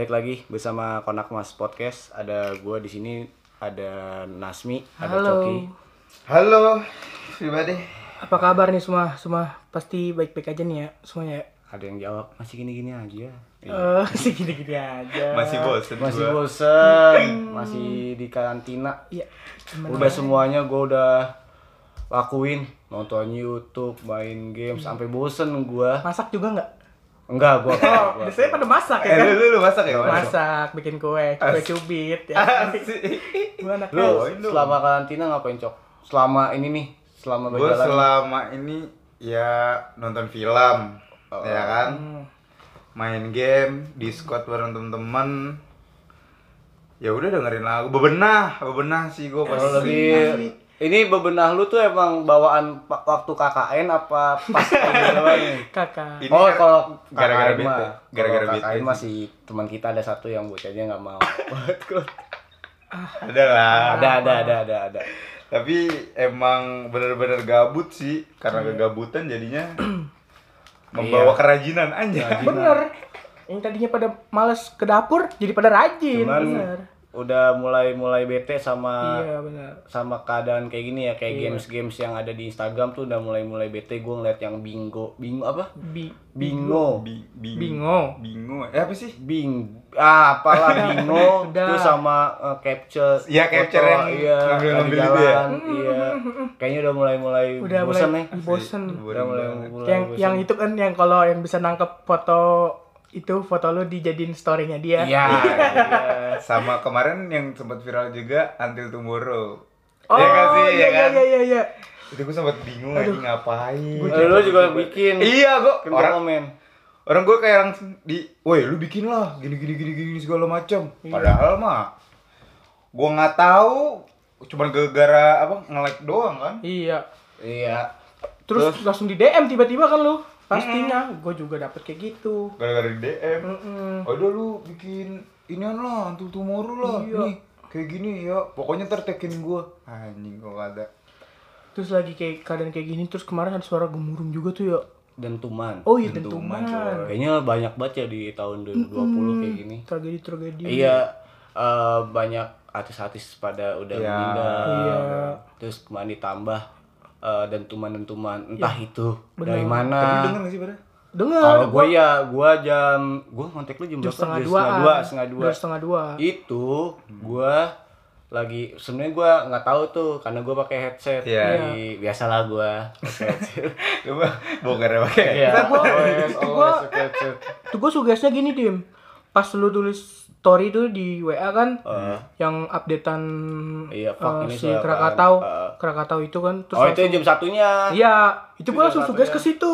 Balik lagi bersama Konak Mas Podcast. Ada gua di sini, ada Nasmi, ada Halo. Coki. Halo, pribadi. Apa kabar nih semua? Semua pasti baik-baik aja nih ya semuanya ya. Ada yang jawab masih gini-gini aja. Eh, masih gini-gini aja. Masih bosen Masih gua. bosen, masih di karantina. Iya. Udah semuanya gua udah lakuin nonton YouTube, main game sampai bosen gua. Masak juga nggak? Enggak, gua Oh, biasanya pada masak ya Eh, kan? lu, lu, lu masak ya? Masak, bikin kue, kue cubit ya. Gua anaknya Lu selama karantina ngapain, Cok? Selama ini nih, selama berjalan. selama ini ya nonton film, Oh. ya kan? Hmm. Main game, Discord bareng temen-temen. Ya udah dengerin lagu, bebenah, bebenah sih gue pas Kalau lagi ini bebenah lu tuh emang bawaan waktu KKN apa pas nih? kakak. Ini Oh, kalau gara-gara bete. Gara-gara bete KKN masih teman kita ada satu yang bocahnya nggak mau. ada lah. ada, ada, ada, ada, ada. Tapi emang bener-bener gabut sih, karena kegabutan jadinya membawa Iya. kerajinan aja. Bener. Yang tadinya pada males ke dapur jadi pada rajin. Cuman Bener. Udah mulai mulai bete sama Iya bener. sama keadaan kayak gini ya kayak Iya. games-games yang ada di Instagram tuh udah mulai mulai bete gue ngeliat yang bingo bingo apa Bi bingo Bi- bing- bingo. Bingo. Eh apa sih? bing ah apalah bingo terus sama uh, capture Iya, capture yang iya ngambil-ngambil lagi itu ya? iya kayaknya udah mulai mulai Udah bosan mulai nih bosen. udah mulai mulai yang bosan. yang itu kan yang kalau yang bisa nangkep foto itu foto lu dijadiin storynya dia iya iya. Sama kemarin yang sempat viral juga Until Tomorrow. oh Iya nggak sih? iya Iya iya kan? iya iya iya Itu gue sempat bingung lagi ngapain. Eh, lu juga bikin Iya, gue Kan orang komen orang gue kayak langsung di, woi lu bikin lah gini gini gini gini segala macam. Iya. Padahal mah gue nggak tahu, cuman gara-gara apa nge-like doang kan. iya iya terus, langsung di DM tiba-tiba kan lu pastinya gue juga dapet kayak gitu Gara-gara di DM. Mm-mm. Udah lu bikin inian lah, Until Tomorrow lah. Iya. Nih, kayak gini ya. Pokoknya tertekin gue. Anjing kok ada. terus lagi kayak keadaan kayak gini terus kemarin ada suara gemuruh juga tuh ya dentuman oh iya Dentuman, dentuman kayaknya banyak banget ya di tahun 2020 kayak gini tragedi tragedi iya eh, banyak artis-artis pada udah Iya. meninggal Iya. terus kemarin ditambah eh, dentuman-dentuman. Entah itu dari Benar. Tapi mana denger gak sih pada? dengar kalau gue ya gue jam gue kontak lu jam jam berapa? setengah Jam dua dua setengah dua. Jam setengah dua. Itu gue lagi sebenarnya gue nggak tahu tuh karena gue pakai headset. Iya. Jadi, biasalah gue pakai headset. Coba bongkar ya pakai. Iya, itu always pakai headset. tuh gue sugesnya gini dim. Pas lu tulis story tuh di WA kan Eh, yang updatean Iya, fuck, eh, ini si? Krakatau Eh. Krakatau itu kan terus oh itu langsung- jam satunya iya itu gue Itu langsung satunya. ke situ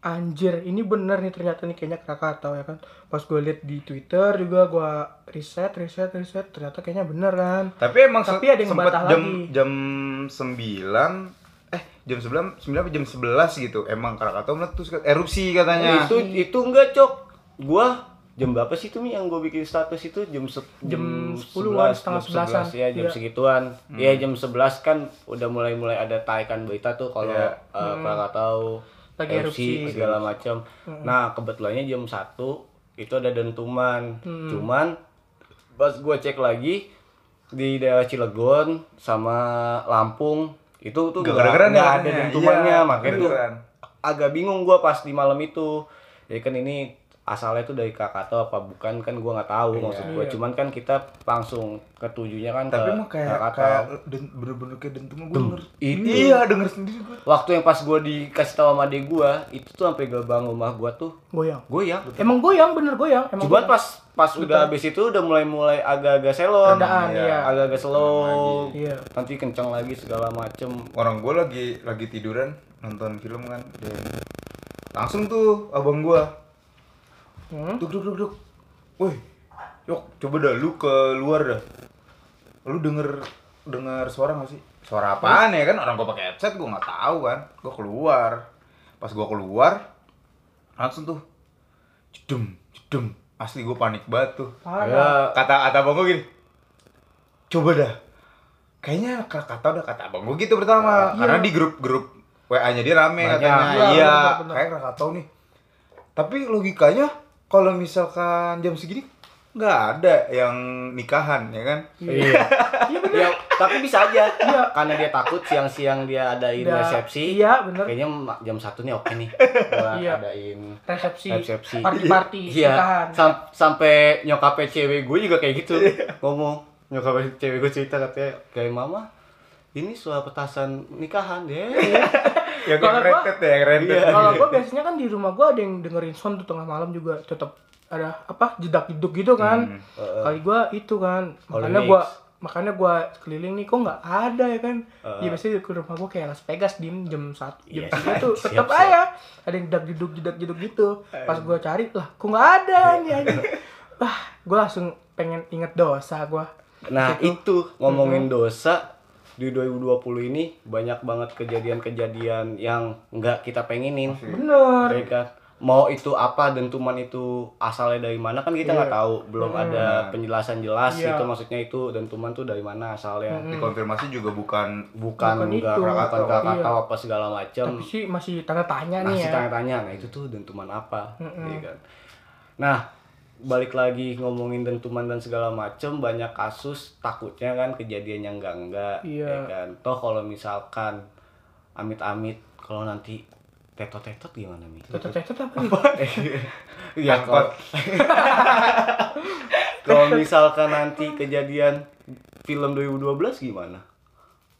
anjir ini bener nih ternyata nih kayaknya Krakatau ya kan pas gue liat di Twitter juga gue riset riset riset ternyata kayaknya bener kan Tapi emang Tapi ada yang sempet bantah jam lagi. jam 9 eh jam 9 9 apa jam 11 gitu. Emang Krakatau meletus kan erupsi katanya. itu itu enggak cok gua jam berapa sih itu Mi yang gue bikin status itu? Jam se Jam 10-an, setengah jam 11, 11-an. ya jam Iya. segituan. Ya jam 11 kan udah mulai mulai ada tarikan berita tuh kalau Iya. eh, Krakatau Lagi erupsi. segala macam nah kebetulannya jam 1 itu ada dentuman. Cuman pas gua cek lagi di daerah Cilegon sama Lampung itu tuh Gak nggak ya? ada katanya. dentumannya. Iya, makanya tuh agak bingung gua pas di malam itu. Ya kan ini asalnya tuh dari Krakatau apa bukan kan gua nggak tahu maksud gua Iya. cuman kan kita langsung ketujuhnya kan Tapi ke emang kayak Krakatau. kayak den, bener-bener kayak dentuman gue denger. Itu. Iya, denger sendiri gue. waktu yang pas gua dikasih tahu sama adek gua itu tuh sampai gerbang rumah gua tuh goyang goyang emang goyang bener goyang emang cuman goyang. pas pas udah habis itu udah mulai mulai agak-agak selon Redaan, iya. agak-agak slow Iya. nanti kencang lagi segala macem Orang gue lagi lagi tiduran nonton film kan. Dan langsung tuh abang gua Hmm? duk duk duk duk. Woi, yuk coba dah lu ke luar dah. Lu denger denger suara gak sih? Suara apaan ya kan? Orang gua pakai headset gua nggak tahu kan. Gua keluar. Pas gua keluar langsung tuh jedum jedum. Asli gua panik banget tuh. Ya Kata kata abang gua gini. Coba dah. Kayaknya kata udah kata abang gua gitu pertama. Karena di grup-grup WA-nya dia rame Banyak. katanya. Iya, Iya, kayak Krakatau nih. Tapi logikanya kalau misalkan jam segini nggak ada yang nikahan ya kan? Iya. Iya bener. ya, tapi bisa aja. Iya. Karena dia takut siang-siang dia adain Udah- resepsi. Iya bener. Kayaknya jam satu nih oke nih. Gua Iya. adain Resepsi. resepsi. Party-party. Iya. nikahan. Sam- sampai nyokapnya cewek gue juga kayak gitu. Iya. Ngomong. Nyokapnya cewek gue cerita katanya kayak mama ini soal petasan nikahan deh. Yang Kalau rentet ya, yang rentet. Iya. Kalau gue biasanya kan di rumah gue ada yang dengerin sound tuh tengah malam juga tetap ada apa jedak jeduk gitu kan. Hmm. Kali gue itu kan makanya gue makanya gue keliling nih kok nggak ada ya kan. Heeh. Ya biasanya ke rumah gue kayak Las Vegas dim jam satu jam Iya, tiga tuh siap, tetap aja ada yang jedak jeduk jedak jeduk gitu. Pas gue cari lah kok nggak ada nih anjing. Wah gue langsung pengen inget dosa gue. Nah, itu ngomongin dosa di 2020 ini banyak banget kejadian-kejadian yang nggak kita pengenin. Bener. Ya kan? Mau itu apa dentuman itu asalnya dari mana kan kita nggak tahu, belum ada penjelasan jelas Iya. itu maksudnya itu dentuman tuh dari mana asalnya. Dikonfirmasi juga bukan Bukan Bukan nggak itu. bukan Krakatau Iya. apa segala macam. Tapi sih masih tanda tanya nih Masih ya. tanya-tanya, nah itu tuh dentuman apa, ya kan? Nah, balik lagi ngomongin dentuman dan segala macem banyak kasus takutnya kan kejadian yang enggak enggak, Iya. ya kan? Toh kalau misalkan amit-amit kalau nanti tetot-tetot gimana nih? Tetot-tetot apa nih? ya kalau kalau misalkan nanti kejadian film 2012 gimana?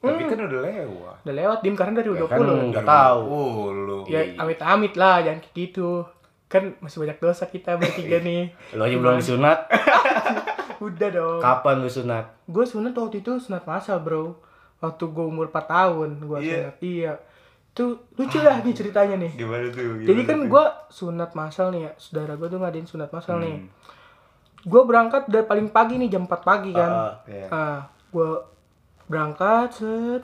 tapi kan udah lewat. Udah lewat dim karena dari Ya 20. kan nggak tahu. Oh, lu. Ya amit-amit lah, jangan gitu. Kan masih banyak dosa kita bertiga nih. Lo aja belum disunat, Udah dong. kapan lu sunat? Gue sunat waktu itu sunat masal bro. Waktu gue umur 4 tahun gue Iya. sunat. Iya. Tuh lucu lah nih ceritanya nih. Gimana tuh? Jadi Gimana kan tuh? gue sunat masal nih ya. Saudara gue tuh ngadain sunat masal nih. Hmm. Gue berangkat dari paling pagi nih jam 4 pagi kan. Ah, Iya. Ah, gue berangkat set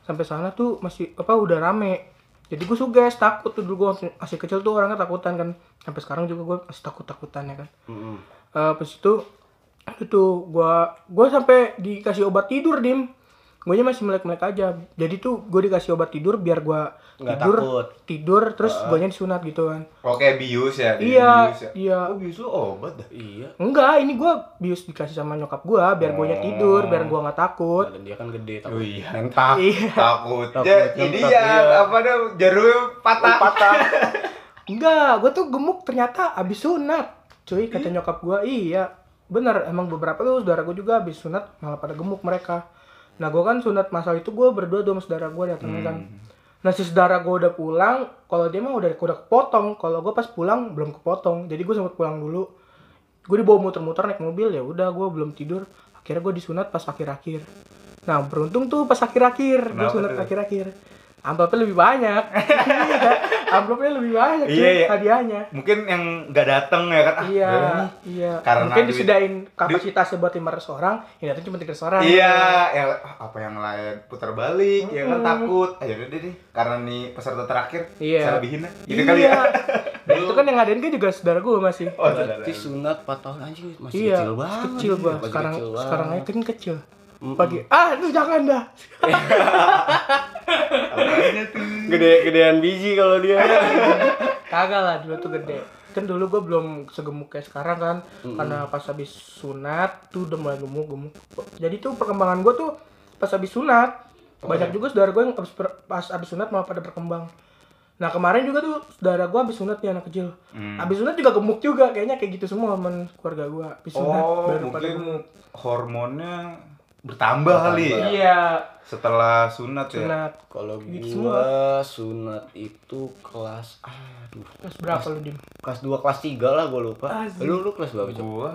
sampai sana tuh masih apa udah rame. Jadi gue suges takut tuh dulu gue masih kecil tuh orangnya takutan kan. Sampai sekarang juga gue masih takut takutan ya kan. mm-mm. Eh pas itu itu gue gue sampai dikasih obat tidur dim. Gue masih melek-melek aja. Jadi tuh gue dikasih obat tidur biar gue tidur takut. tidur terus guanya disunat gitu kan. Oh, kayak bius ya? Iya, bius ya? iya. Oh, bius lu obat dah. Iya. Enggak, ini gue bius dikasih sama nyokap gue biar gue tidur, biar gue nggak takut. Dan dia kan gede Oh takut. iya. Nentak. Iya. Takut. Takut, Ya, ini nyentak, ya iya. apa dah jarumnya patah. patah. Enggak, gue tuh gemuk ternyata abis sunat. Cuy, kata nyokap gue, iya. Bener, emang beberapa tuh saudara gue juga abis sunat malah pada gemuk mereka. Nah, gue kan sunat masal itu gue berdua sama saudara gue datangnya kan. Nah, si saudara gue udah pulang, kalau dia mah udah udah kepotong. Kalau gue pas pulang belum kepotong. Jadi gue sempet pulang dulu. Gue dibawa muter-muter naik mobil ya udah gue belum tidur. Akhirnya gue disunat pas akhir-akhir. Nah, beruntung tuh pas akhir-akhir, gue sunat akhir-akhir. Amplopnya lebih banyak. Iya, Amplopnya lebih banyak Iya, iya. hadiahnya. Mungkin yang nggak dateng ya kan? Ah, Iya, nih. iya. Karena Mungkin duit- disediain kapasitasnya buat 500 orang, yang datang cuma 300 orang. Iya, ya apa yang lain putar balik ya kan takut. Ayo udah deh, deh. karena nih peserta terakhir Iya. saya lebihin lah. Gitu Iya. kali ya. Dan itu kan yang ngadain kan juga saudara gue masih. Oh, Berarti sunat 4 tahun anjing masih iya, kecil banget. kecil gua. Masih Sekarang kecil banget. sekarang aja kan kecil. Mm-mm. Pagi, ah lu jangan dah. Apanya tuh? Gede-gedean biji kalau dia. Kagak lah dulu tuh gede. Kan dulu gue belum segemuk kayak sekarang kan. Karena pas habis sunat tuh udah mulai gemuk-gemuk. Jadi tuh perkembangan gue tuh pas habis sunat. Banyak juga saudara gue yang habis per- pas habis sunat malah pada berkembang. Nah kemarin juga tuh saudara gue habis sunat nih anak kecil. Hmm. Habis sunat juga gemuk juga kayaknya kayak gitu semua teman keluarga gue. Habis sunat Oh, baru pada gemuk. mungkin hormonnya bertambah kali ya Iya, setelah sunat ya. sunat. Kalau Gitu gua sunat itu kelas aduh, Terus berapa lu dim? kelas 2 kelas 3 lah gua lupa. Asik. Lu lu kelas berapa, Cok? Gua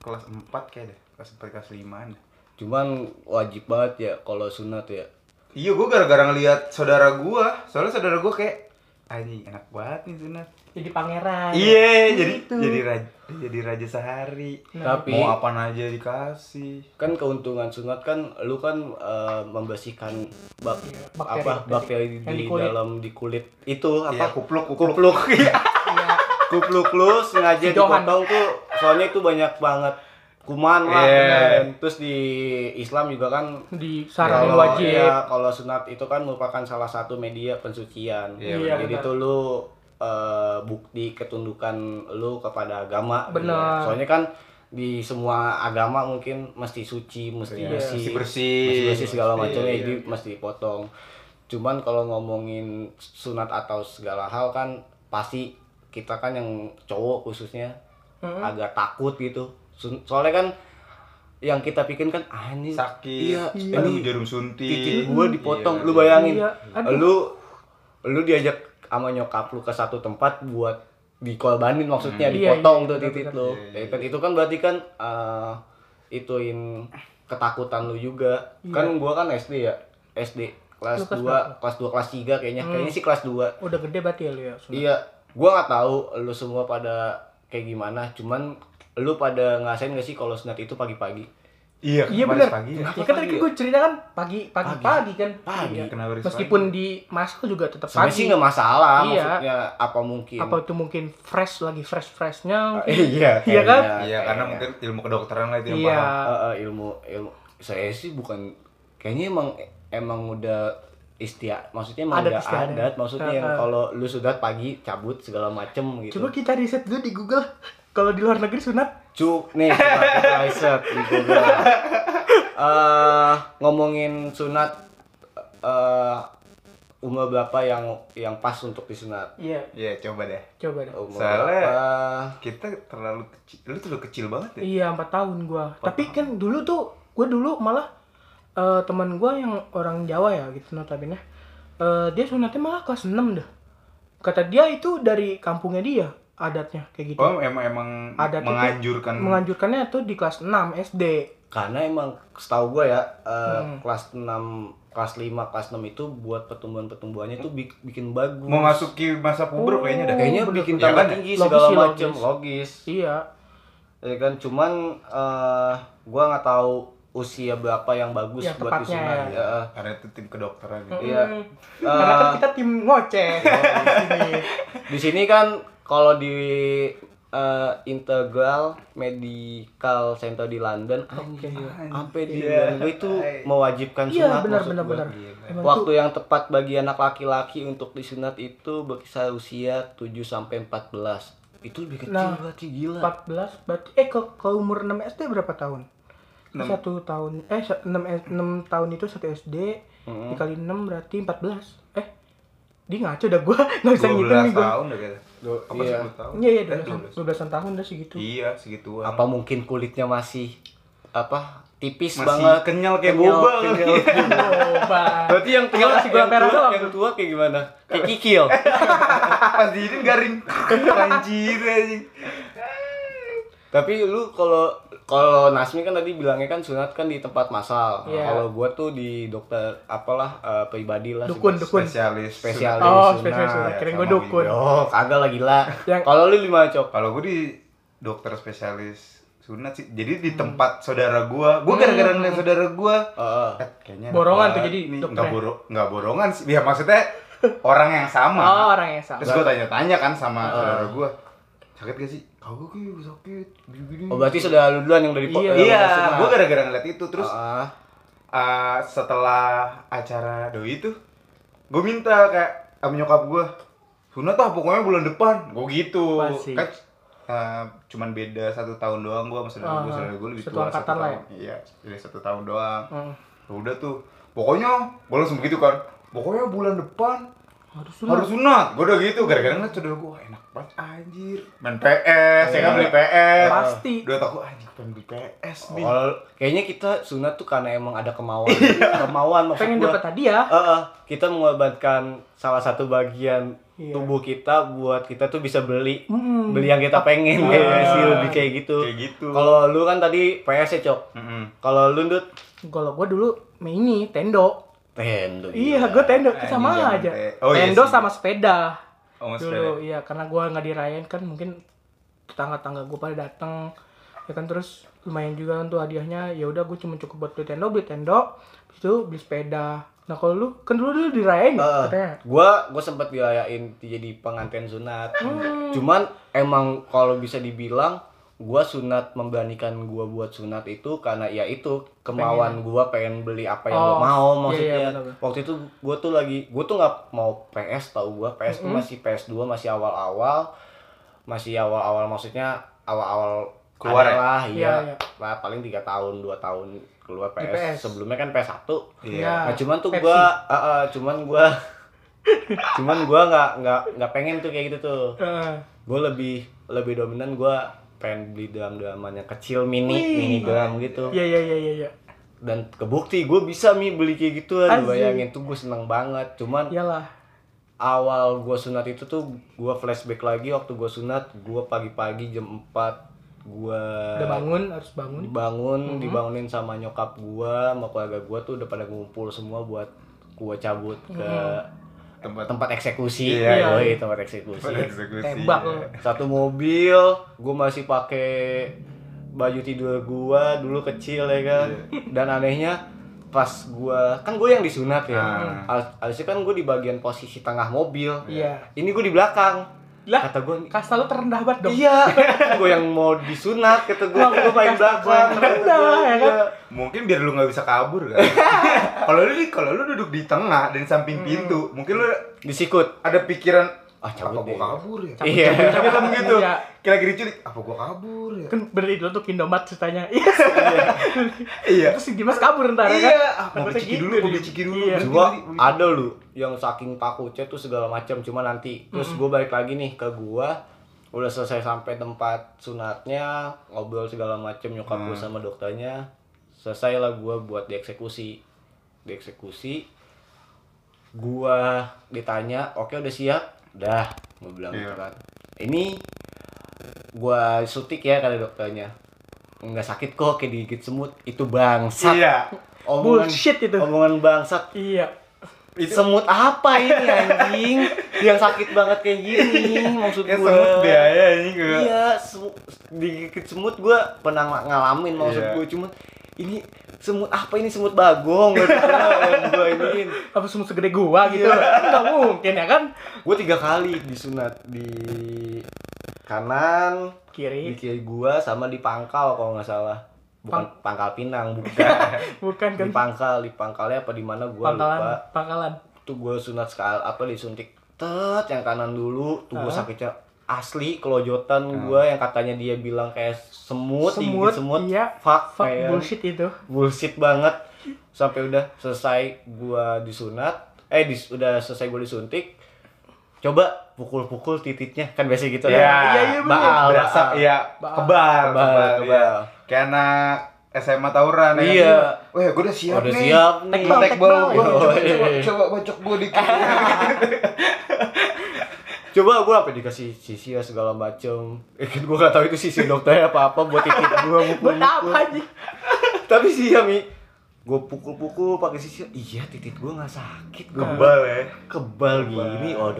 kelas 4 kayak deh, kelas 4 kelas 5 deh. Cuman wajib banget ya kalau sunat ya. Iya, gua gara-gara ngeliat saudara gua. Soalnya saudara gua kayak anjing enak banget nih sunat. Jadi pangeran. Iya, jadi Gitu. jadi raja, jadi raja sehari. Nah, Tapi Mau apa aja dikasih. kan keuntungan sunat kan lu kan eh, membersihkan bak Iya, bakteri, apa bakteri. di, di kulit. dalam di kulit itu Iya, apa kupluk, kupluk. kupluk Iya. kupluk lu sengaja Si Johan. dipotong tuh soalnya itu banyak banget kuman lah Iya. kan. terus di Islam juga kan disaranin kalau wajib. ya, kalau sunat itu kan merupakan salah satu media pensucian Iya, Iya, jadi benar. tuh lu eh, bukti ketundukan lu kepada agama. gitu Benar. ya. Soalnya kan di semua agama mungkin mesti suci, mesti Iya, bersih, mesti bersih. mesti bersih segala Mesti, macamnya, iya. jadi mesti dipotong. Cuman kalau ngomongin sunat atau segala hal kan pasti kita kan yang cowok khususnya agak takut gitu. Soalnya kan yang kita pikirin kan ah ini sakit Iya, aduh ini jarum suntik titik gua dipotong. Iya, lu iya. bayangin. Iya, aduh. Lu lu diajak sama nyokap lu ke satu tempat buat dikolbanin maksudnya Hmm. Iya, dipotong iya, tuh benar, titik lu. Iya, Ya kan itu kan berarti kan eh, ituin ketakutan lu juga. Kan gua kan SD ya. SD kelas Iya. Lu kelas 2, berapa? kelas 2 kelas 3 kayaknya. Kayaknya sih kelas 2. Udah gede berarti ya lu ya. sunat. Iya, gua nggak tahu lu semua pada kayak gimana. Cuman lu pada ngerasain gak sih kalau sunat itu pagi-pagi? Iya Iya bener. pagi ya. Ya kan tadi Pagi gue cerita kan pagi pagi pagi kan. Pagi. Iya. Kenapa harus Meskipun di masal juga tetap Sebenarnya pagi. sih nggak masalah, Iya. maksudnya apa mungkin? Apa itu mungkin fresh lagi fresh freshnya? iya, Iya kan? kayaknya, iya karena mungkin ilmu kedokteran lah itu yang Iya. paham Eh, eh, ilmu ilmu saya sih bukan kayaknya emang emang udah istia maksudnya emang Adat udah istiadat. adat maksudnya yang Eh, eh. kalau lu sudah pagi cabut segala macem gitu Coba kita riset dulu di Google. Kalau di luar negeri sunat Cu, nih riset di Google. Eh, ngomongin sunat eh umur berapa yang yang pas untuk disunat? Iya, iya coba deh coba deh. Umur Soalnya- berapa? kita terlalu kecil lu udah kecil banget ya Iya, 4 tahun gua. Tapi kan dulu tuh gua dulu malah eh, teman gua yang orang Jawa ya gitu notabene. Eh dia sunatnya malah kelas 6 dah. Kata dia itu dari kampungnya dia adatnya kayak gitu. oh emang emang Adat itu menganjurkan Menganjurkannya tuh di kelas 6 SD. Karena emang setahu gue ya eh, Hmm. kelas 6 kelas 5 kelas 6 itu buat pertumbuhan-pertumbuhannya tuh bik- bikin bagus. mau masuki masa puber Oh. kayaknya dah Kayaknya bener. bikin Ya tambah kan? tinggi Logis segala sih, macem logis. logis. Iya. Ya kan cuman eh gua nggak tahu usia berapa yang bagus Yang buat tepatnya disunat. ya. Ya. karena itu tim kedokteran gitu. Iya. Mm. Karena kan Eh, kita tim ngoceh di sini. di sini kan kalau di eh, Integral Medical Center di London sampai di Iya. London itu mewajibkan Iya, sunat benar benar benar. Emang Waktu yang tepat bagi anak laki-laki untuk disunat itu berkisar usia 7 sampai 14. Itu lebih kecil Nah, berarti gila. 14 berarti eh ke umur 6 SD berapa tahun? Enam. Satu tahun eh 6 6 tahun itu satu SD Mm-mm. dikali 6 berarti 14. Eh dia ngaco dah gua nggak bisa 12 ngitung nih gua. tahun udah kayaknya apa iya. 10 tahun Iya iya Eh, 12 12 tahun dah segitu. iya segituan Apa mungkin kulitnya masih apa tipis Masih banget kenyal kayak Kenyal, boba kenyal. Oh, Bang. Berarti yang tua, gula yang merah tua, doang. yang tua kayak gimana? Kayak kikil. pas diinin garing anjir anjing Tapi lu kalau kalau Nasmi kan tadi bilangnya kan sunat kan di tempat masal. Iya. Kalau gua tuh di dokter apalah eh, pribadi lah. Dukun, dukun. spesialis Spesialis. Oh, sunat, spesialis sunat. ya, gua dukun. Oh, kagak lah gila. Yang- Kalau lu lima cok. kalau gue di dokter spesialis sunat sih jadi di tempat saudara gua gua gara-gara ngeliat saudara gua Heeh. eh, kayaknya Hmm. Borongan tuh jadi nih. nggak boro nggak borongan sih ya maksudnya orang yang sama Oh, orang yang sama. terus gua tanya-tanya kan sama Ah. saudara gua sakit gak sih? Kagak gue sakit. Gini-gini. Oh, berarti sudah lu duluan yang dari Iya. iya gua gara-gara ngeliat itu. Terus Heeh. uh, setelah acara doi itu gue minta kayak sama nyokap gue sunat ah pokoknya bulan depan. Gue gitu. Masih. kan uh, cuman beda satu tahun doang gue sama saudara gue saudara gue lebih satu tua lah ya? tahun. Iya jadi satu tahun doang. Hmm. udah tuh. Pokoknya gue langsung begitu kan. Pokoknya bulan depan Harus sunat. harus sunat gue udah gitu gara-gara ngeliat saudara gue enak banget anjir main PS ya kan beli PS Pasti. udah takut anjir pengen beli PS nih Kalau kayaknya kita sunat tuh karena emang ada kemauan. kemauan maksud Pengen dapat hadiah. Heeh, kita mengorbankan salah satu bagian Iya. tubuh kita buat kita tuh bisa beli Hmm. beli yang kita pengen Ah. kayak sih lebih kayak gitu. kayak gitu Kalau lu kan tadi PS ya, Cok. Mm-mm. Kalau lu Dut Kalau gua dulu main ini tendo. Tendo. Iya, gua tendo sama zaman aja. te- oh, iya tendo sih. sama sepeda. Oh, dulu iya karena gua nggak dirayain kan mungkin tetangga-tangga gua pada datang ya kan terus lumayan juga kan tuh hadiahnya ya udah gue cuma cukup buat beli tendo beli tendo habis itu beli sepeda nah kalau lu kan dulu dulu dirayain ya, Heeh. katanya gua gua sempat dirayain jadi pengantin sunat. Hmm. Cuman emang kalau bisa dibilang gua sunat memberanikan gua buat sunat itu karena ya itu kemauan gua pengen beli apa yang Oh, gua mau iya, maksudnya iya, benar-benar. waktu itu gua tuh lagi gua tuh nggak mau PS tau gua PS tuh masih PS2 masih awal-awal masih awal-awal maksudnya awal-awal Keluar ya? Iya, iya iya. Lah, paling tiga tahun dua tahun keluar PS. PS. sebelumnya kan PS1 Iya. Nah, cuman tuh gua uh, uh, cuman gua cuman gua nggak nggak nggak pengen tuh kayak gitu tuh. Heeh. Gua lebih lebih dominan gua pengen beli drum-druman yang kecil mini Wih. mini drum gitu. Iya iya iya iya iya. Dan kebukti gua bisa mi beli kayak gitu Asik. bayangin tuh gue seneng banget. Cuman Iyalah. awal gua sunat itu tuh gua flashback lagi waktu gua sunat gua pagi-pagi jam 4 gua Udah bangun harus bangun. bangun dibangunin sama nyokap gua sama keluarga gua tuh udah pada ngumpul semua buat gua cabut ke Tempat tempat eksekusi Iya, Yoi, tempat eksekusi tempat eksekusi. Tembak Iya. satu mobil gua masih pakai baju tidur gua dulu kecil ya kan dan anehnya pas gua kan gue yang disunat ya Ah. Harusnya kan gue di bagian posisi tengah mobil Iya. ini gue di belakang Lah, kata gue kasta lu terendah banget dong. iya gue yang mau disunat kata gue gue paling belakang Terendah, ya kan? Iya. Mungkin biar lu nggak bisa kabur kan. kalau lu kalau lu duduk di tengah dan di samping pintu, mungkin lu disikut ada pikiran ah cabut apa deh gua kabur ya? iya Tapi kan gitu. Iya. Kayak lagi diculik, apa gua kabur ya? Kan bener itu tuh Indomaret ceritanya. Iya. Iya. Terus si Dimas kabur ntar ya kan. Iya, ah, mau biciki gitu dulu, mau biciki dulu. Iya. Berhenti. ada lu yang saking takutnya tuh segala macam cuma nanti terus gue balik lagi nih ke gua udah selesai sampai tempat sunatnya ngobrol segala macam nyokap gue sama dokternya selesai lah gua buat dieksekusi dieksekusi gua ditanya oke udah siap dah gue bilang Iya. gitu kan ini gua suntik ya kata dokternya nggak sakit kok kayak digigit semut itu bangsat Iya. omongan Bullshit itu. omongan bangsat Iya. semut apa ini anjing yang sakit banget kayak gini maksud gua semut biaya ini gua. iya semu- digigit semut gua pernah ng- ngalamin maksud Iya. gua cuma ini semut apa ini semut bagong gitu yang gua iniin Apa semut segede gua gitu. Iya. Kan Nggak mungkin ya kan. gua tiga kali disunat di kanan di Kiri. kiri gua sama di pangkal kalau nggak salah bukan pangkal pinang bukan Bukan kan. di pangkal di pangkalnya apa di mana gua Pangkalan. lupa Pangkalan. tuh gue sunat sekali apa disuntik tet yang kanan dulu tuh gue Ah. sakitnya asli kelojotan gue yang katanya dia bilang kayak semut Semut, semut iya. fuck, Fuck man. bullshit itu. bullshit banget sampai udah selesai gue disunat eh dis, udah selesai gue disuntik coba pukul-pukul titiknya kan biasa gitu Iya, kan? iya, iya, baal berasa iya Kebal, kebal, kebal. iya. Kayak anak SMA tawuran ya. Iya. Wah, gue udah siap udah nih. siap nih coba, coba, coba bacok gue dikit. coba gue apa dikasih sisi ya segala macem eh, kan gue gak tahu itu sisi dokternya apa apa buat titik gue Buat apa aja? tapi sih ya mi gue pukul-pukul pakai sisir iya titik gue nggak sakit gue Kebal ya. kebal gini oh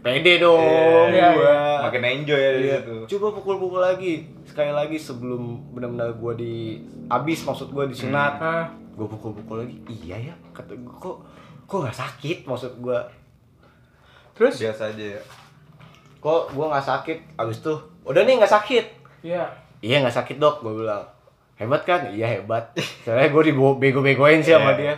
pede dong Iya, gua. iya. Makin enjoy ya di Iya. situ. coba pukul-pukul lagi sekali lagi sebelum benar-benar gue di abis maksud gue disunat Hah. gue pukul-pukul lagi iya ya kata gue kok kok nggak sakit maksud gue Terus? Biasa aja ya. Kok gue nggak sakit? Abis tuh udah nih nggak sakit. Iya. iya nggak sakit dok gue bilang. Hebat kan? Iya hebat. Soalnya gue dibego-begoin sih sama Iya. dia.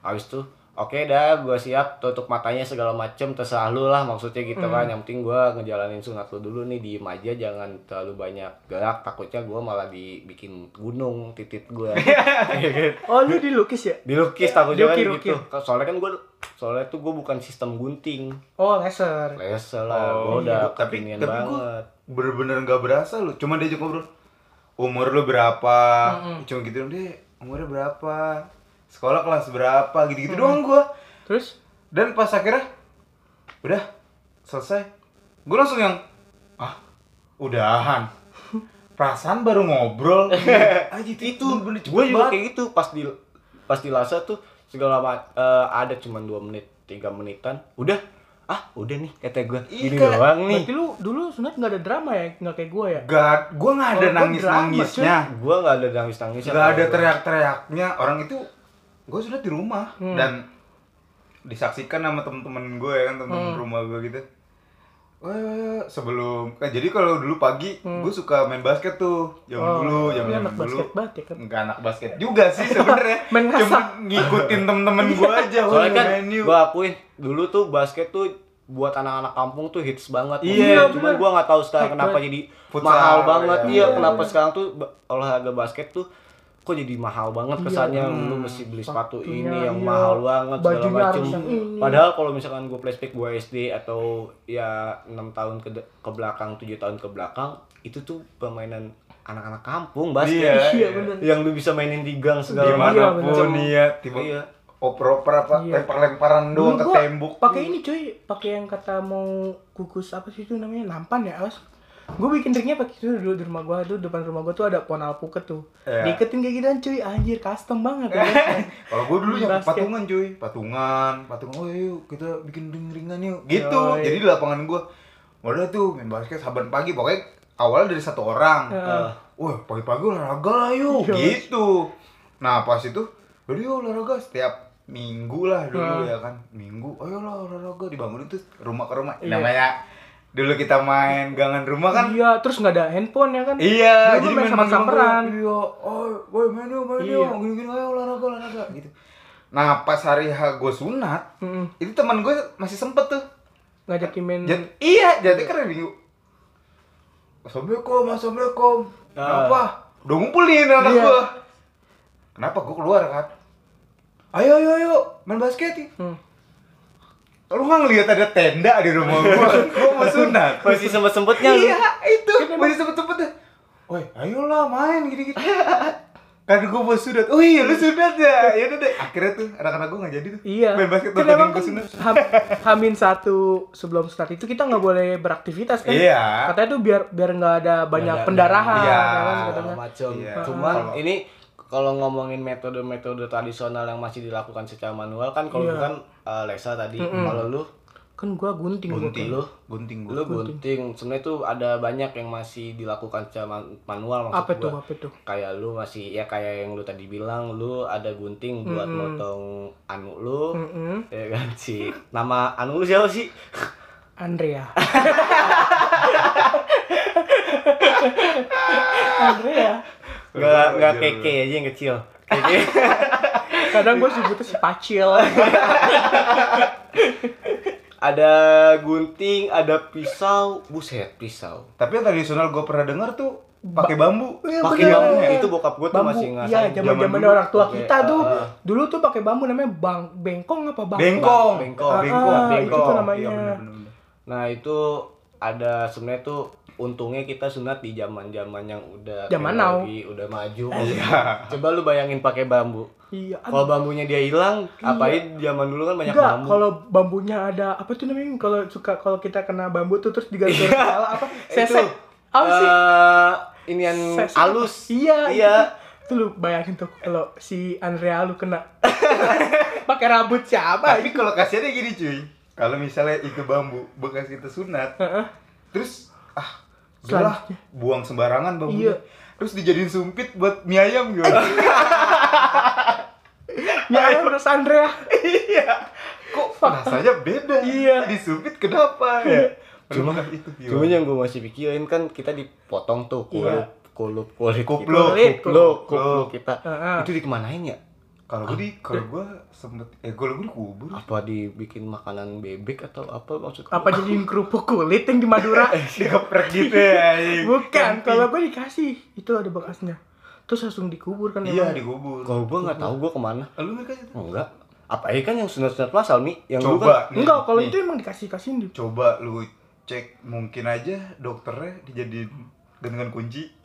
Habis tuh oke dah gue siap tutup matanya segala macem terserah lu lah maksudnya gitu kan yang penting gue ngejalanin sunat lu dulu nih diem aja jangan terlalu banyak gerak takutnya gue malah dibikin gunung titit gue Oh, lu dilukis ya? dilukis takutnya kan gitu soalnya kan gue soalnya tuh gue bukan sistem gunting Oh, laser. laser lah Oh, gue udah iya. Tapi- tapi banget Bener-bener nggak berasa lu. Cuma diajak ngobrol. Umur lu berapa? Cuma gitu deh. Umurnya berapa? Sekolah kelas berapa? Gitu-gitu doang gua. Terus? Dan pas akhirnya udah selesai. Gue langsung yang ah udahan. Perasaan baru ngobrol. Aja itu bener-bener cepet gue juga banget. kayak gitu pas di pas di laser tuh segala eh, ada cuma dua menit tiga menitan udah ah udah nih kata gue gini Iya. doang nih Berarti lu dulu sunat nggak ada drama ya? Nggak kayak gua ya? Gak, gue nggak ada Oh, nangis nangisnya, gue nggak ada nangis nangis nggak ada teriak-teriaknya. Orang itu gue sudah di rumah dan disaksikan sama temen-temen gue ya kan temen rumah gue gitu. Wah, sebelum kan jadi kalau dulu pagi gue suka main basket tuh zaman Hmm. Oh, dulu iya, zaman anak dulu basket banget ya kan? Enggak anak basket juga sih sebenarnya cuma ngikutin temen-temen gue aja Soalnya kan gua akuin dulu tuh basket tuh buat anak-anak kampung tuh hits banget. Iya, Cuman bener. gua nggak tahu sekarang kenapa jadi Futsal, mahal banget. ya. Iya, Iya, kenapa bener. sekarang tuh olahraga basket tuh kok jadi mahal banget Iya, kesannya hmm. lu mesti beli sepatu ini yang iya. mahal banget segala macem ini. padahal kalau misalkan gue flashback gue SD atau ya enam tahun ke ke belakang tujuh tahun ke belakang itu tuh permainan anak-anak kampung basket Iya, Iya, bener. yang lu bisa mainin di gang segala Iya, macam di mana pun iya tiba Iya. oper-oper apa Iya. lempar-lemparan doang ke tembok Pakai ini cuy, pakai yang kata mau kukus apa sih itu namanya nampan ya, awas. Gue bikin triknya pakai itu dulu di rumah gua tuh depan rumah gua tuh ada pohon alpukat tuh. Iya. Diiketin kayak gituan cuy, anjir custom banget ya. Kalau gue dulu yang patungan cuy, patungan, patungan. Oh yuk kita bikin ring-ringan yuk. Gitu. Yoi. Jadi di lapangan gue, udah tuh main basket saban pagi. Pokoknya awalnya dari satu orang. Heeh. Wah pagi-pagi olahraga lah yuk. Iya. Gitu. Nah pas itu, udah yuk olahraga setiap minggu lah dulu Heeh. ya kan. Minggu, ayolah olahraga dibangunin tuh rumah ke rumah. Iya. Namanya dulu kita main gangan rumah kan. Iya, terus nggak ada handphone ya kan? Iya, Dulu jadi main main samper-samperan. Iya, oh, boy main yuk, main Iya. yuk, gini-gini ayo olahraga, olahraga gitu. Nah, pas hari H gue sunat, Mm-mm. itu teman gue masih sempet tuh. Ngajakin main Jat, iya, jadi hari minggu. Assalamualaikum, assalamualaikum. Ah. Kenapa? Udah ngumpulin anak Iya. gue. Kenapa? Gue keluar kan. Ayo, ayo, ayo, main basket nih. Hmm. Lu nggak ngeliat ada tenda di rumah gue? gue mau sunat. masih sempet sempetnya lu Iya, itu. Masih sempet-sempetnya. Woi, ayolah main gini-gini. kan gue mau sunat. Oh iya, lu sunat ya. Ya udah deh. Akhirnya tuh anak-anak gue nggak jadi tuh. Iya. Main basket kan emang gue kan ham- hamin satu sebelum start itu kita nggak boleh beraktivitas kan? Iya. Katanya tuh biar biar nggak ada banyak pendarahan. Iya. ya kan, macam. Iya. Cuman ini kalau ngomongin metode-metode tradisional yang masih dilakukan secara manual kan kalau lu kan uh, Lesa tadi, kalau lu Kan gua gunting, gua Gunting. Lu? Gunting gue. lu gunting. Sebenarnya tuh ada banyak yang masih dilakukan secara man- manual maksud Apa gua. tuh? Apa tuh? Kayak lu masih ya kayak yang lu tadi bilang lu ada gunting buat Mm-mm. motong anu lu. Mm-mm. Ya kan si nama anu lu siapa sih? Andrea. Andrea. Enggak enggak Iya, keke aja yang kecil. Keke. Kadang gua sebutnya si Pacil. ada gunting, ada pisau, buset pisau. Tapi yang tradisional gue pernah dengar tuh pakai bambu. Iya, Pakai bambu itu bokap gua tuh Bambu. masih Iya, ngasain. zaman zaman orang tua pakai, kita tuh. uh, Dulu tuh pakai bambu namanya bang bengkong apa bang? Bengkong. Bengkong. Ah, Bengkong. ah, Bengkong. itu tuh namanya. Iya, bener, bener, bener. Nah, itu ada sebenarnya tuh untungnya kita sunat di zaman-zaman yang udah Zaman now. udah maju. Iya. Coba lu bayangin pakai bambu. Iya. Kalau bambunya dia hilang, apain zaman dulu kan banyak Enggak, bambu. kalau bambunya ada apa tuh namanya? Kalau suka kalau kita kena bambu tuh terus digantung kepala apa? Sesek. Apa sih? Eh, inian Sesek halus. Iya, Iya. Itu lu bayangin tuh kalau si Andrea lu kena pakai rambut siapa? Tapi kalau kasihannya gini cuy. Kalau misalnya itu bambu bekas kita sunat, Heeh. terus ah udahlah Selanjutnya. buang sembarangan bambunya. Iya. Terus dijadiin sumpit buat mie ayam gimana? Ya kan terus Andrea. Kok rasanya beda? Iya. Disumpit kenapa ya? Cuma- Bukan itu? Cuma yang gue masih pikirin kan kita dipotong tuh kulup, Iya. kulup, kulit kupluk kita. Heeh. Itu dikemanain ya? Kalau gue di kalau gue sempet eh kalau gue dikubur. Apa dibikin makanan bebek atau apa maksudnya? Apa jadiin kerupuk kulit yang di Madura? Digeprek gitu ya. Bukan, kalau gue dikasih itu ada bekasnya. Terus langsung dikubur kan Iya dikubur. Kalau gue nggak tahu gue ke mana. Lu nggak kasih? Enggak. Apa ini kan yang sunat-sunat masal nih? Yang dulu kan Coba. nih, Enggak, kalau itu emang dikasih kasihin di. coba lu cek mungkin aja dokternya dijadiin gantungan kunci.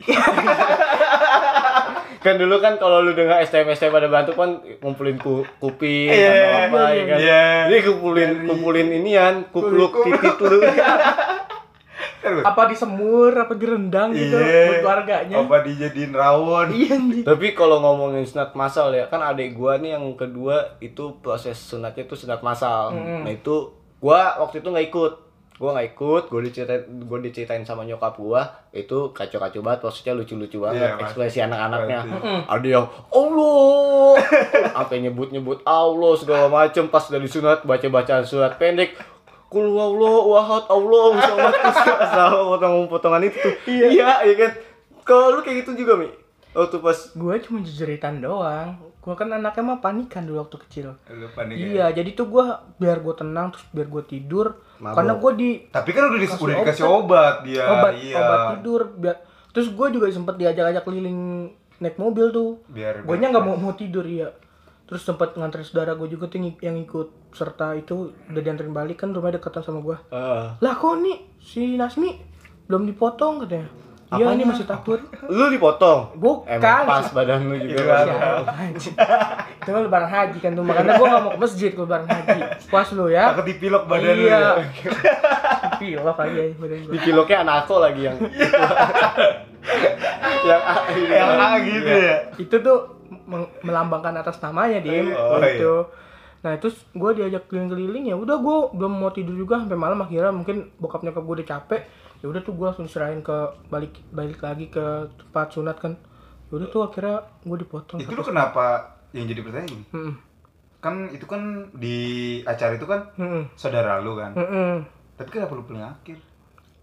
kan dulu kan kalau lu dengar STM STM pada bantu kan ngumpulin ku, kuping Iya, atau apa ya kan. iya. Ini kumpulin Dari- kumpulin inian, kupluk Kupluk. titit lu. Apa disemur, apa direndang gitu buat keluarganya. Iya. Apa dijadiin rawon? Iya. Tapi kalau ngomongin sunat masal ya, kan adik gua nih yang kedua itu proses sunatnya itu sunat masal. Mm-mm. Nah itu gua waktu itu nggak ikut. Gua nggak ikut, gua diceritain gua diceritain sama nyokap gua, itu kacau-kacau banget, maksudnya lucu-lucu banget Iya, ekspresi anak-anaknya. Ada yang Allah, sampai nyebut-nyebut Allah segala macem pas udah disunat baca bacaan surat pendek. kul wallahu ahad Allah somad asal potong-potongan itu tuh. Iya, iya kan. Kalau lu kayak gitu juga, Mi. Waktu pas gue cuma jeritan doang. Gue kan anaknya mah panikan dulu waktu kecil. Lu panik ya? iya jadi tuh gue biar gue tenang terus biar gue tidur Mabok. karena gue di Tapi kan udah, di, udah dikasih obat dia. obat iya. obat tidur biar terus gue juga sempet diajak-ajak keliling naik mobil tuh. Biar gue nya nggak mau mau tidur ya terus sempat nganterin saudara gue juga tuh yang- ikut serta itu udah dianterin balik kan rumahnya deketan sama gue eh, lah kok nih? Si Nasmi belum dipotong katanya iya ini masih takut lu dipotong. bukan Emang pas badan lu juga. Iya. Itu kan lebaran haji kan tuh makanya gue gak mau ke masjid kalau lebaran haji puas lu ya Takut dipilok badan lu. iya ya. pilok aja ya badan gue Di piloknya anako lagi yang yang A ini. Yang A gitu ya. itu tuh melambangkan atas namanya dim Oh, gitu nah itu gue diajak keliling-keliling ya udah gue belum mau tidur juga sampai malam akhirnya mungkin bokap nyokap gue udah capek ya udah tuh gue langsung serahin ke balik balik lagi ke tempat sunat kan ya udah tuh akhirnya gue dipotong Itu lu kenapa yang jadi pertanyaan gini? Mm-mm. Kan itu kan di acara itu kan Mm-mm. saudara lu kan. Mm-mm. Tapi kenapa lu paling akhir?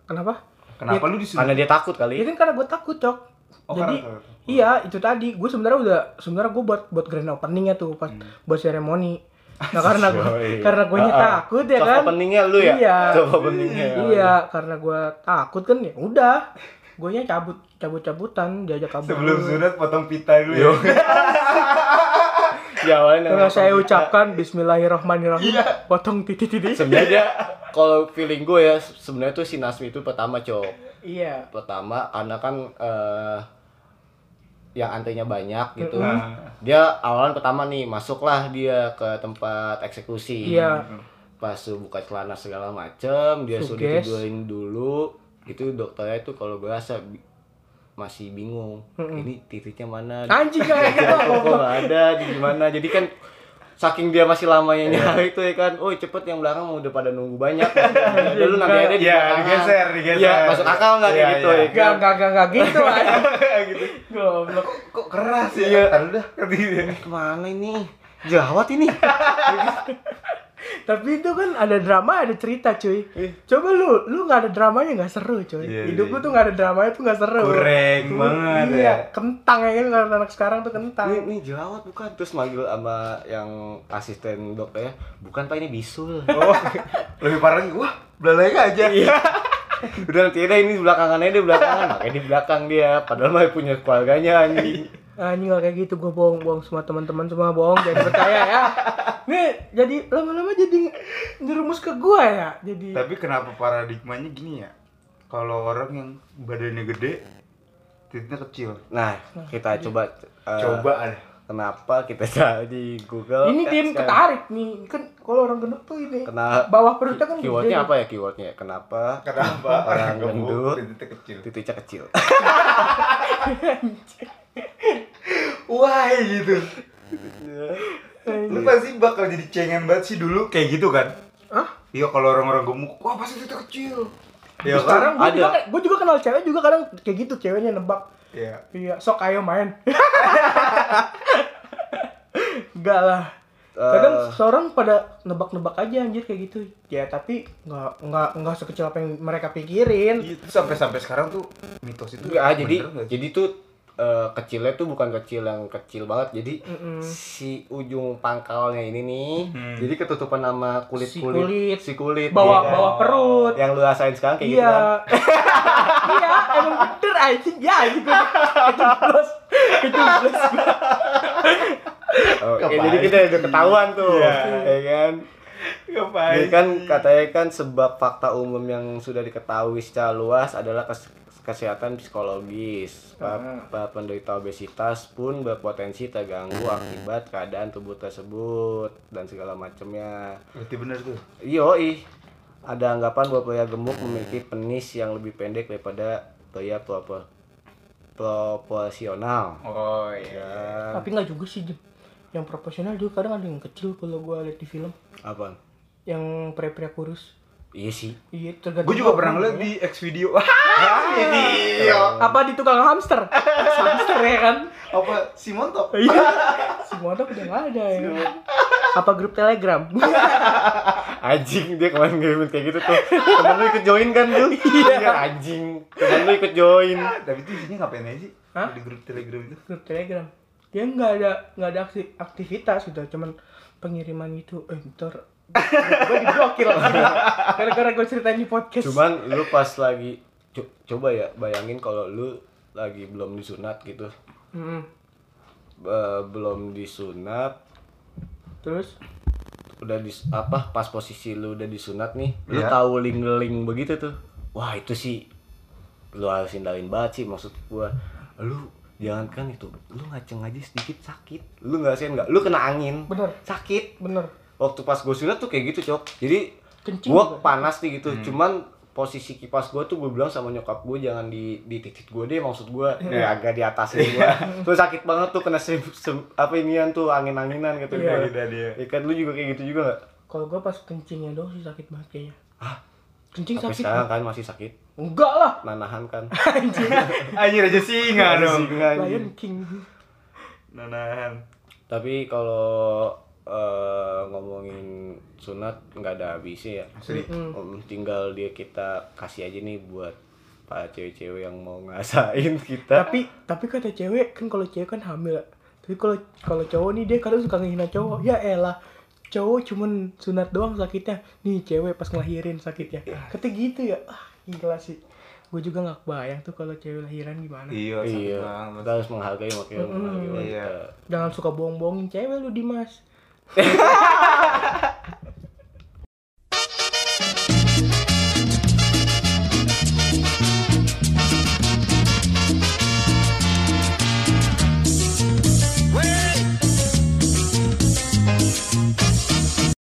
kenapa Kenapa lu disuruh? Karena dia takut Ya kali. kan karena gue takut cok. Oh, Jadi karena iya itu tadi gue sebenarnya udah sebenarnya gue buat buat grand openingnya tuh pas buat seremoni. Nah karena gue karena gue Ah, ah. takut ya kan. openingnya lu ya? Iya. Soft openingnya. Iya karena gue takut kan ya udah. Gue nya cabut cabut cabutan diajak kabur. Sebelum sunat potong pita dulu ya. Ya awalnya nama- saya ucapkan Bismillahirrahmanirrahim, potong titik-titik. sebenarnya kalau feeling gue ya sebenarnya tuh si Nasmi itu pertama cok Iya. pertama karena kan eh, yang antenya banyak gitu Nah. dia awalan pertama nih masuklah dia ke tempat eksekusi Iya. pas buka celana segala macem dia suruh Suges. ditidurin dulu itu dokternya itu kalau gue rasa masih bingung ini titiknya mana Anjing kayak gitu. kok ada di gimana jadi kan saking dia masih lamanya nyari itu ya kan oh cepet yang belakang mau udah pada nunggu banyak ya lu nanti ada di Iya, belakangan. digeser, digeser. Iya, masuk akal nggak kayak Iya, gitu iya. ya Gak kan gak gak gak gitu anjing. gitu. Goblok. Kok keras ya? Iya. Taruh dah. Gitu. ke mana ini jawat ini Tapi itu kan ada drama, ada cerita cuy. Coba lu, lu nggak ada dramanya nggak seru cuy. Iya, Hidup iya. lu tuh nggak ada dramanya tuh nggak seru. Kurang banget Iya, ya. kentang ya kan kalau anak sekarang tuh kentang. ini, ini jawat bukan terus manggil sama yang asisten dokter ya bukan pak ini bisul Oh, lebih parah lagi. Wah, belalainya aja. Iya. udah nanti ini belakangannya dia belakangan makanya di belakang dia padahal mah punya keluarganya anjing Anjing nggak kayak gitu, gue bohong-bohong semua teman-teman semua bohong, jadi percaya ya. Nih, jadi lama-lama jadi nyerumus ke gua ya. Jadi Tapi kenapa paradigmanya gini ya? Kalau orang yang badannya gede, titiknya kecil. nah kita coba eh, Coba ada. kenapa kita cari Google ini kan tim sekarang- ketarik nih. Kan kalau orang gendut tuh ini Kena- bawah perutnya kan keywordnya apa ya keywordnya kenapa Kenapa Orang orang gendut. titiknya kecil? titiknya kecil Wah, gitu. Lu pasti bakal jadi cengen banget sih dulu kayak gitu kan? Hah? Iya kalau orang-orang gemuk, wah pasti titik kecil. Iya Terus sekarang gue Ada. juga, gue juga kenal cewek juga kadang kayak gitu ceweknya nebak Iya. Iya, sok ayo main. Enggak lah. Eh. Kadang seorang pada nebak-nebak aja anjir kayak gitu. Ya tapi nggak nggak nggak sekecil apa yang mereka pikirin. Itu sampai sampai sekarang tuh mitos itu. Enggak, jadi bener jadi tuh eh, kecilnya tuh bukan kecil yang kecil banget jadi Mm-mm. si ujung pangkalnya ini nih Hmm. jadi ketutupan sama kulit Si kulit, kulit. si kulit Bawah iya. bawah perut. yang lu rasain sekarang kayak gitu Iya. kan Iya, emang bener anjing. Ya kejeblos. Kejeblos gua. Oh, ya, jadi kita udah ketahuan tuh Iya. ya kan? Jadi kan katanya kan sebab fakta umum yang sudah diketahui secara luas adalah kes- kesehatan psikologis. Pa- pa- penderita obesitas pun berpotensi terganggu akibat keadaan tubuh tersebut dan segala macamnya. Berarti bener tuh. Yoi, ada anggapan bahwa pria gemuk memiliki penis yang lebih pendek daripada pria propo- proporsional. Oh iya. Ya, Tapi nggak juga sih, Jem. Yang proporsional juga kadang ada yang kecil kalau gua lihat di film. apa? Yang pria-pria kurus. Iya sih. Iya, tergantung. Gue juga pernah ngeliat di X video. Video. apa di tukang hamster hamster ya kan Apa Simonto? iya si modok udah nggak ada ya kan? apa grup telegram Anjing dia kemarin ngirimin kayak gitu tuh. Temen lu ikut join kan lu? Iya anjing. Temen lu ikut join. Tapi itu isinya ngapain aja sih? Hah? Di grup Telegram itu. grup telegram dia nggak ada nggak ada aksi- aktivitas gitu cuman pengiriman itu eh ntar gue diblokir gara-gara gue ceritain di podcast. Cuman lu pas lagi co- coba ya bayangin kalau lu lagi belum disunat gitu. Mm, Be- belum disunat. Terus? Udah di apa pas posisi lu udah disunat nih lu Iya. tahu link-link begitu tuh. Wah itu sih lu harus hindarin banget sih maksud gua. Lu jangan kan itu lu ngaceng aja sedikit sakit. Lu nggak sih nggak? Lu kena angin. Bener. sakit. Bener waktu pas gue sunat tuh kayak gitu cok jadi Kencing gua juga. panas nih gitu cuman posisi kipas gue tuh gue bilang sama nyokap gue jangan di di titik gue deh maksud gue ya agak di atas gue tuh sakit banget tuh kena sem, sem- apa inian tuh angin anginan gitu Iya. Gitu dia. Ya kan lu juga kayak gitu juga gak? kalau gue pas kencingnya doang sih sakit banget kayaknya kencing Tapi sakit sekarang kan masih sakit. enggak lah Nanahan kan. Anjir aja singa dong. Singa. Lion King Nanahan. Tapi kalau eh, ngomongin sunat nggak ada habisnya ya. Asli. Mm. Om, tinggal dia kita kasih aja nih buat para cewek-cewek yang mau ngasain kita. tapi tapi kata cewek kan kalau cewek kan hamil. Tapi kalau kalau cowok nih dia kadang suka ngehina cowok. Ya elah. Cowok cuman sunat doang sakitnya. Nih cewek pas ngelahirin sakitnya. Kata gitu ya. Ah gila sih. Gue juga nggak bayang tuh kalau cewek lahiran gimana. Iya, Iya, kita harus menghargai makanya menghargai Iya. wanita. jangan suka bohong-bohongin cewek lu Dimas ハハハハ!